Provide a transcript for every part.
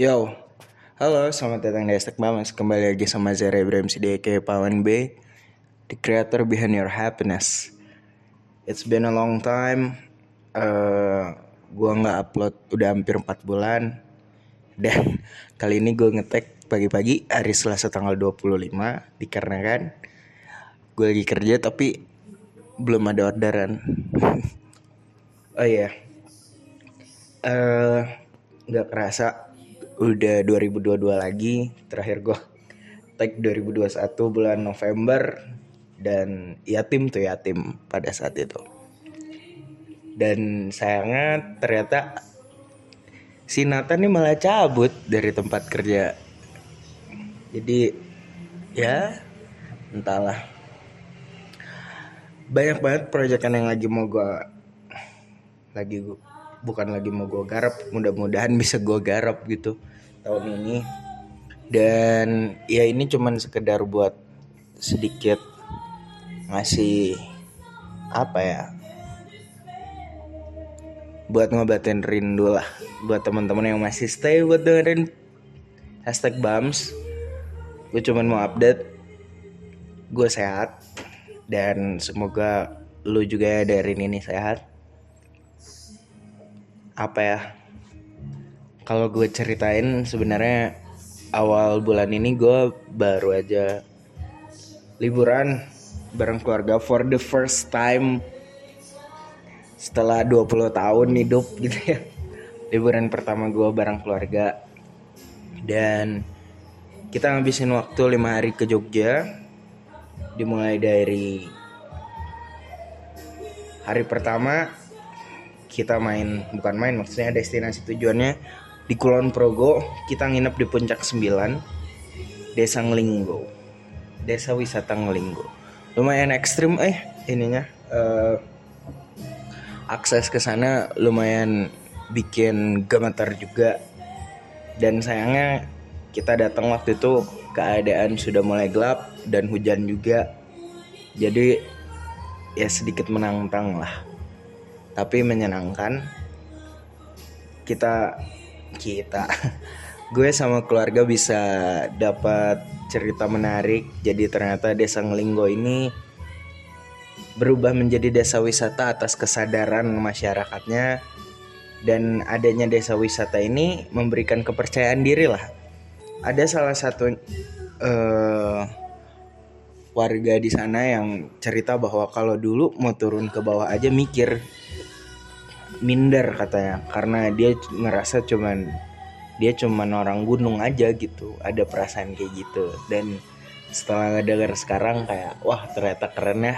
Yo, halo, selamat datang di Estek Mamas Kembali lagi sama Zara Ibrahim Sideke Pawan B The creator behind your happiness. It's been a long time. Uh, Gua nggak upload udah hampir 4 bulan. Dan kali ini gue ngetek pagi-pagi hari Selasa tanggal 25 Dikarenakan gue lagi kerja tapi belum ada orderan. Oh iya. Yeah. uh, Gak kerasa udah 2022 lagi terakhir gue tag 2021 bulan November dan yatim tuh yatim pada saat itu. Dan sayangnya ternyata si Nathan nih malah cabut dari tempat kerja. Jadi ya entahlah. Banyak banget proyekan yang lagi mau gue lagi bukan lagi mau gue garap mudah-mudahan bisa gue garap gitu tahun ini. Dan ya ini cuman sekedar buat sedikit ngasih apa ya? Buat ngobatin rindu lah buat teman-teman yang masih stay buat dengerin hashtag bams gue cuman mau update. Gue sehat dan semoga lu juga dari ini sehat. Apa ya kalau gue ceritain sebenarnya awal bulan ini gue baru aja liburan bareng keluarga for the first time setelah 20 tahun hidup gitu ya. Liburan pertama gue bareng keluarga. Dan kita ngabisin waktu lima hari ke Jogja dimulai dari hari pertama kita main bukan main maksudnya destinasi tujuannya di Kulon Progo kita nginep di Puncak 9 Desa Ngelinggo Desa Wisata Ngelinggo lumayan ekstrim eh ininya uh, akses ke sana lumayan bikin gemetar juga. Dan sayangnya kita datang waktu itu keadaan sudah mulai gelap dan hujan juga. Jadi ya sedikit menantang lah. Tapi menyenangkan. Kita kita. Gue sama keluarga bisa dapat cerita menarik. Jadi ternyata desa Ngelinggo ini berubah menjadi desa wisata atas kesadaran masyarakatnya. Dan adanya desa wisata ini memberikan kepercayaan diri lah. Ada salah satu uh, warga di sana yang cerita bahwa kalau dulu mau turun ke bawah aja mikir minder katanya. Karena dia ngerasa cuman dia cuman orang gunung aja gitu. Ada perasaan kayak gitu. Dan setelah ngedenger sekarang kayak wah ternyata keren ya.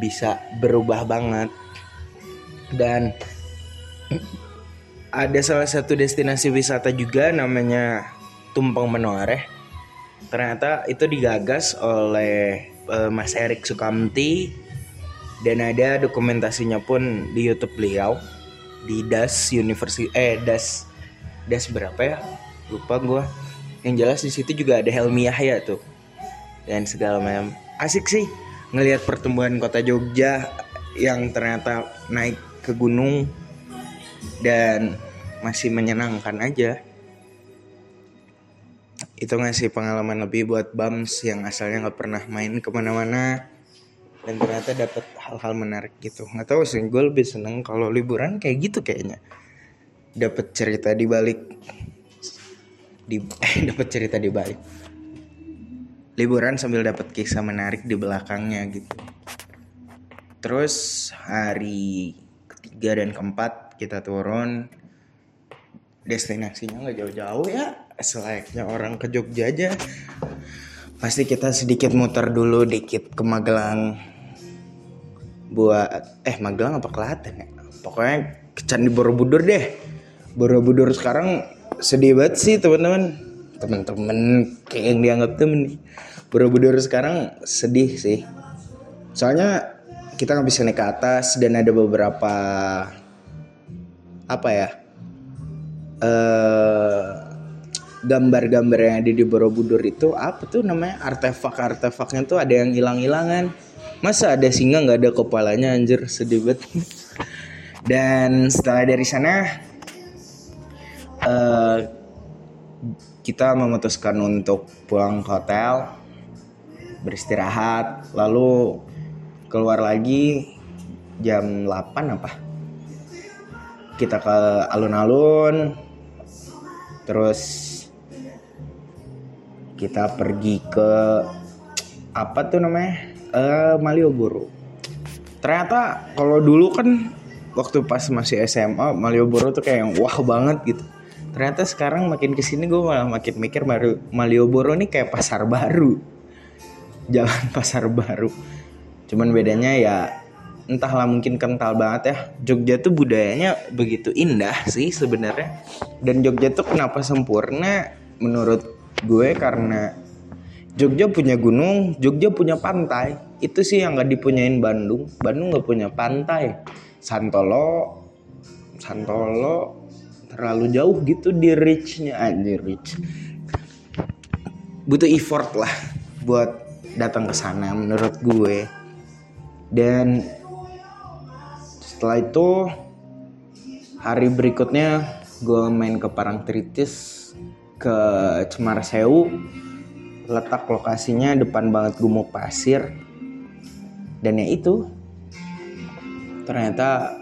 Bisa berubah banget. Dan ada salah satu destinasi wisata juga namanya Tumpeng Menoreh. Ternyata itu digagas oleh uh, Mas Erik Sukamti dan ada dokumentasinya pun di YouTube beliau. Di Das University eh Das Das berapa ya? Lupa gue yang jelas di situ juga ada Helmi Yahya tuh. Dan segala macam. Asik sih ngelihat pertumbuhan kota Jogja yang ternyata naik ke gunung dan masih menyenangkan aja. Itu ngasih pengalaman lebih buat Bams yang asalnya nggak pernah main ke mana-mana dan ternyata dapat hal-hal menarik gitu. Nggak tahu sih gue lebih seneng kalau liburan kayak gitu kayaknya. Dapat cerita di balik. Di eh dapat cerita di balik. Liburan sambil dapat kisah menarik di belakangnya gitu. Terus hari ketiga dan keempat kita turun. Destinasinya nggak jauh-jauh ya. Selayaknya orang ke Jogja aja. Pasti kita sedikit muter dulu dikit ke Magelang buat eh Magelang apa Klaten ya? Pokoknya ke Candi Borobudur deh. Borobudur sekarang sedih banget sih teman-teman. Teman-teman kayak yang dianggap temen nih. Borobudur sekarang sedih sih. Soalnya kita nggak bisa naik ke atas dan ada beberapa apa ya eh gambar-gambar yang ada di Borobudur itu apa tuh namanya? Artefak-artefaknya tuh ada yang hilang-hilangan. Masa ada singa nggak ada kepalanya anjir? Sedih banget. Dan setelah dari sana uh, kita memutuskan untuk pulang ke hotel beristirahat. Lalu keluar lagi jam 8 apa? Kita ke alun-alun. Terus kita pergi ke apa tuh namanya? Uh, Malioboro. Ternyata kalau dulu kan waktu pas masih SMA Malioboro tuh kayak yang wah banget gitu. Ternyata sekarang makin ke sini gue malah makin mikir Malioboro ini kayak pasar baru. Jalan pasar baru. Cuman bedanya ya entahlah mungkin kental banget ya. Jogja tuh budayanya begitu indah sih sebenarnya. Dan Jogja tuh kenapa sempurna? Menurut gue karena Jogja punya gunung Jogja punya pantai. Itu sih yang gak dipunyain Bandung. Bandung gak punya pantai. Santolo Santolo terlalu jauh gitu di reachnya. Aja reach. Butuh effort lah buat datang ke sana menurut gue. Dan setelah itu hari berikutnya gue main ke Parangtritis ke Cemara Sewu. Letak lokasinya depan banget gumuk pasir. Dan ya itu. Ternyata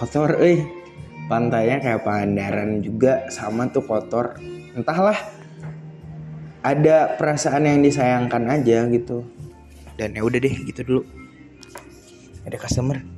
kotor eh pantainya kayak Pangandaran juga sama tuh kotor. Entahlah ada perasaan yang disayangkan aja gitu. Dan ya udah deh gitu dulu. Ada customer